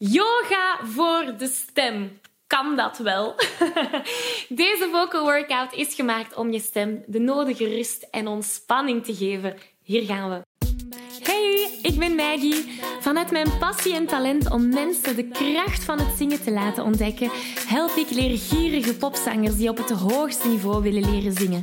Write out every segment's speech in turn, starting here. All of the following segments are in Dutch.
Yoga voor de stem. Kan dat wel? Deze vocal workout is gemaakt om je stem de nodige rust en ontspanning te geven. Hier gaan we. Hey, ik ben Maggie. Vanuit mijn passie en talent om mensen de kracht van het zingen te laten ontdekken, help ik leergierige popzangers die op het hoogste niveau willen leren zingen.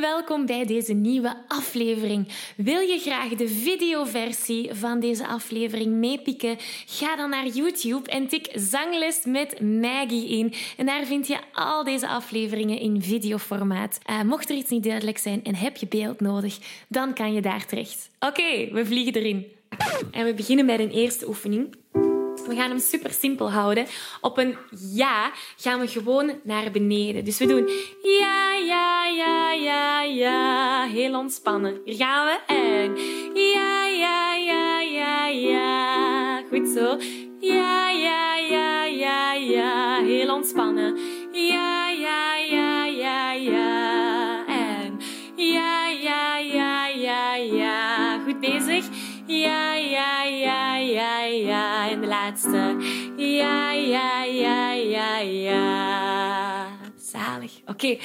Welkom bij deze nieuwe aflevering. Wil je graag de videoversie van deze aflevering meepikken? Ga dan naar YouTube en tik Zangles met Maggie in. En daar vind je al deze afleveringen in videoformaat. Uh, mocht er iets niet duidelijk zijn en heb je beeld nodig, dan kan je daar terecht. Oké, we vliegen erin. En we beginnen met een eerste oefening. We gaan hem super simpel houden. Op een ja gaan we gewoon naar beneden. Dus we doen ja, ja, ja, ja, ja. Heel ontspannen. Hier gaan we. En ja, ja, ja, ja, ja. Goed zo. Ja, ja, ja, ja, ja. Heel ontspannen. Ja, ja, ja, ja, ja. En ja, ja, ja, ja, ja. Goed bezig. Ja, ja, ja, ja, ja. Ja, ja, ja, ja, ja. Zalig. Oké,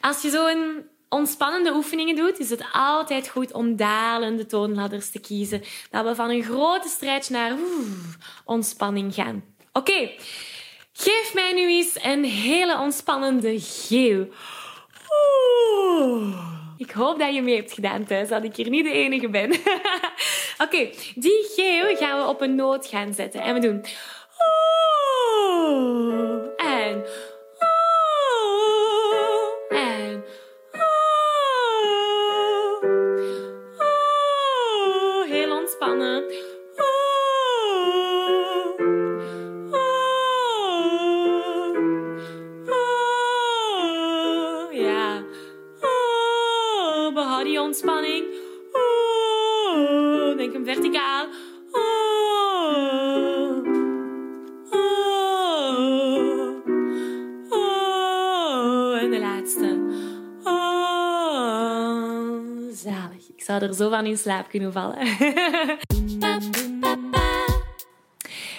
als je zo'n ontspannende oefeningen doet, is het altijd goed om dalende toonladders te kiezen. Dat we van een grote stretch naar ontspanning gaan. Oké, geef mij nu eens een hele ontspannende geel. Ik hoop dat je mee hebt gedaan thuis, dat ik hier niet de enige ben. Oké, die geel gaan we op een noot gaan zetten. En we doen... En... En... Heel ontspannen. Ja. Behoud die ontspanning. Zou er zo van in slaap kunnen vallen.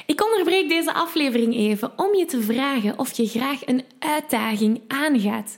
Ik onderbreek deze aflevering even om je te vragen of je graag een uitdaging aangaat.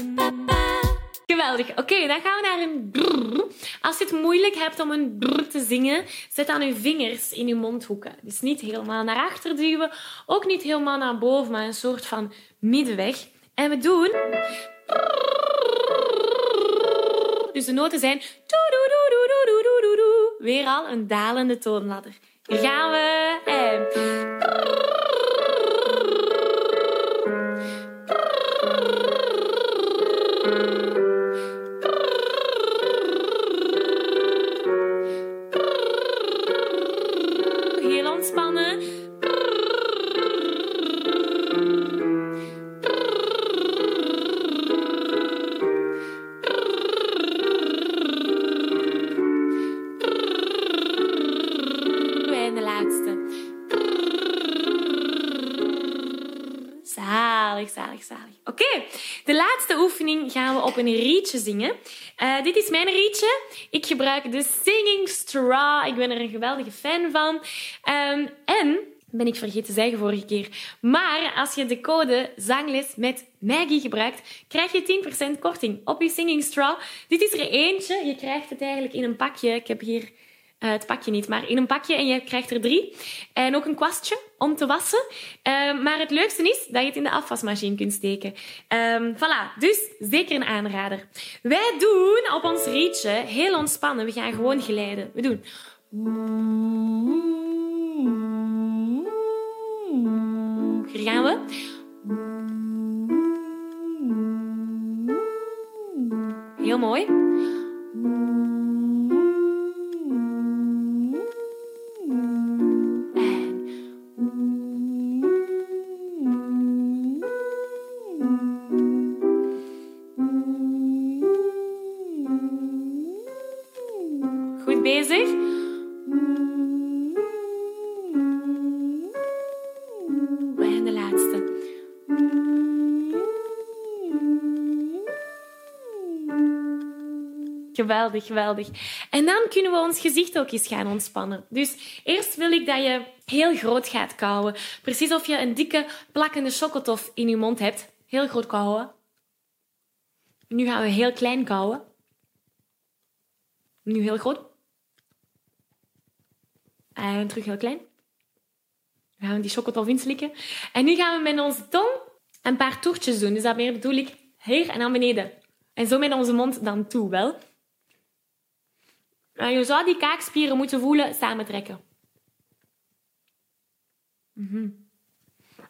Geweldig. Oké, dan gaan we naar een. Als je het moeilijk hebt om een te zingen, zet dan je vingers in je mondhoeken. Dus niet helemaal naar achter duwen, ook niet helemaal naar boven, maar een soort van middenweg. En we doen... Dus de noten zijn... Weer al een dalende toonladder. Hier gaan we. En... Oké, de laatste oefening gaan we op een rietje zingen. Eh, dit is mijn rietje. Ik gebruik de Singing Straw. Ik ben er een geweldige fan van. Ehm, en ben ik vergeten te zeggen vorige keer. Maar als je de code zangles met Maggie gebruikt, krijg je 10% korting op je Singing Straw. Dit is er eentje. Je krijgt het eigenlijk in een pakje. Ik heb hier Uh, het pakje niet, maar in een pakje en je krijgt er drie. En ook een kwastje om te wassen. Uh, maar het leukste is dat je het in de afwasmachine kunt steken. Um, voilà, dus zeker een aanrader. Wij doen op ons rietje heel ontspannen. We gaan gewoon glijden. We doen... Hier gaan we. Heel mooi. Bezig. En de laatste. Geweldig, geweldig. En dan kunnen we ons gezicht ook eens gaan ontspannen. Dus eerst wil ik dat je heel groot gaat kauwen. Precies of je een dikke plakkende chocotof in je mond hebt. Heel groot kauwen. Nu gaan we heel klein kauwen. Nu heel groot. En terug heel klein. Dan gaan we die chocotof inslikken. En nu gaan we met onze tong een paar toertjes doen. Dus dat bedoel ik hier en naar beneden. En zo met onze mond dan toe, wel. En je zou die kaakspieren moeten voelen samentrekken. Mm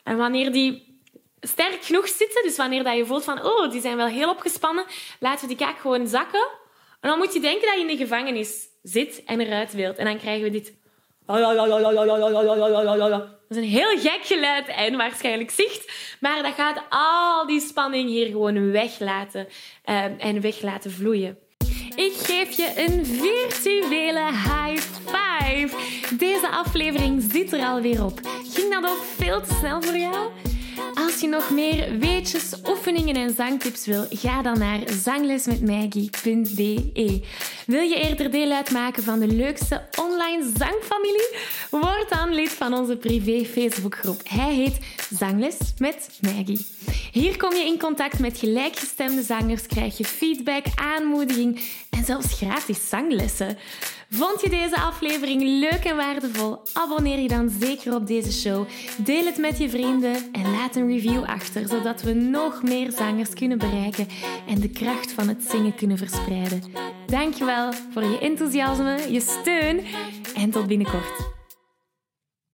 En wanneer die sterk genoeg zitten, dus wanneer dat je voelt van, oh, die zijn wel heel opgespannen, laten we die kaak gewoon zakken. En dan moet je denken dat je in de gevangenis zit en eruit wilt. En dan krijgen we dit. Dat is een heel gek geluid en waarschijnlijk zicht. Maar dat gaat al die spanning hier gewoon weglaten uh, en weg laten vloeien. Ik geef je een virtuele high five. Deze aflevering zit er alweer op. Ging dat ook veel te snel voor jou? Als je nog meer weetjes, oefeningen en zangtips wil, ga dan naar zanglesmetmaggie.be. Wil je eerder deel uitmaken van de leukste online zangfamilie? Word dan lid van onze privé Facebookgroep. Hij heet Zangles met Maggie. Hier kom je in contact met gelijkgestemde zangers, krijg je feedback, aanmoediging en zelfs gratis zanglessen. Vond je deze aflevering leuk en waardevol? Abonneer je dan zeker op deze show. Deel het met je vrienden en laat een achter, zodat we nog meer zangers kunnen bereiken en de kracht van het zingen kunnen verspreiden. Dankjewel voor je enthousiasme, je steun en tot binnenkort.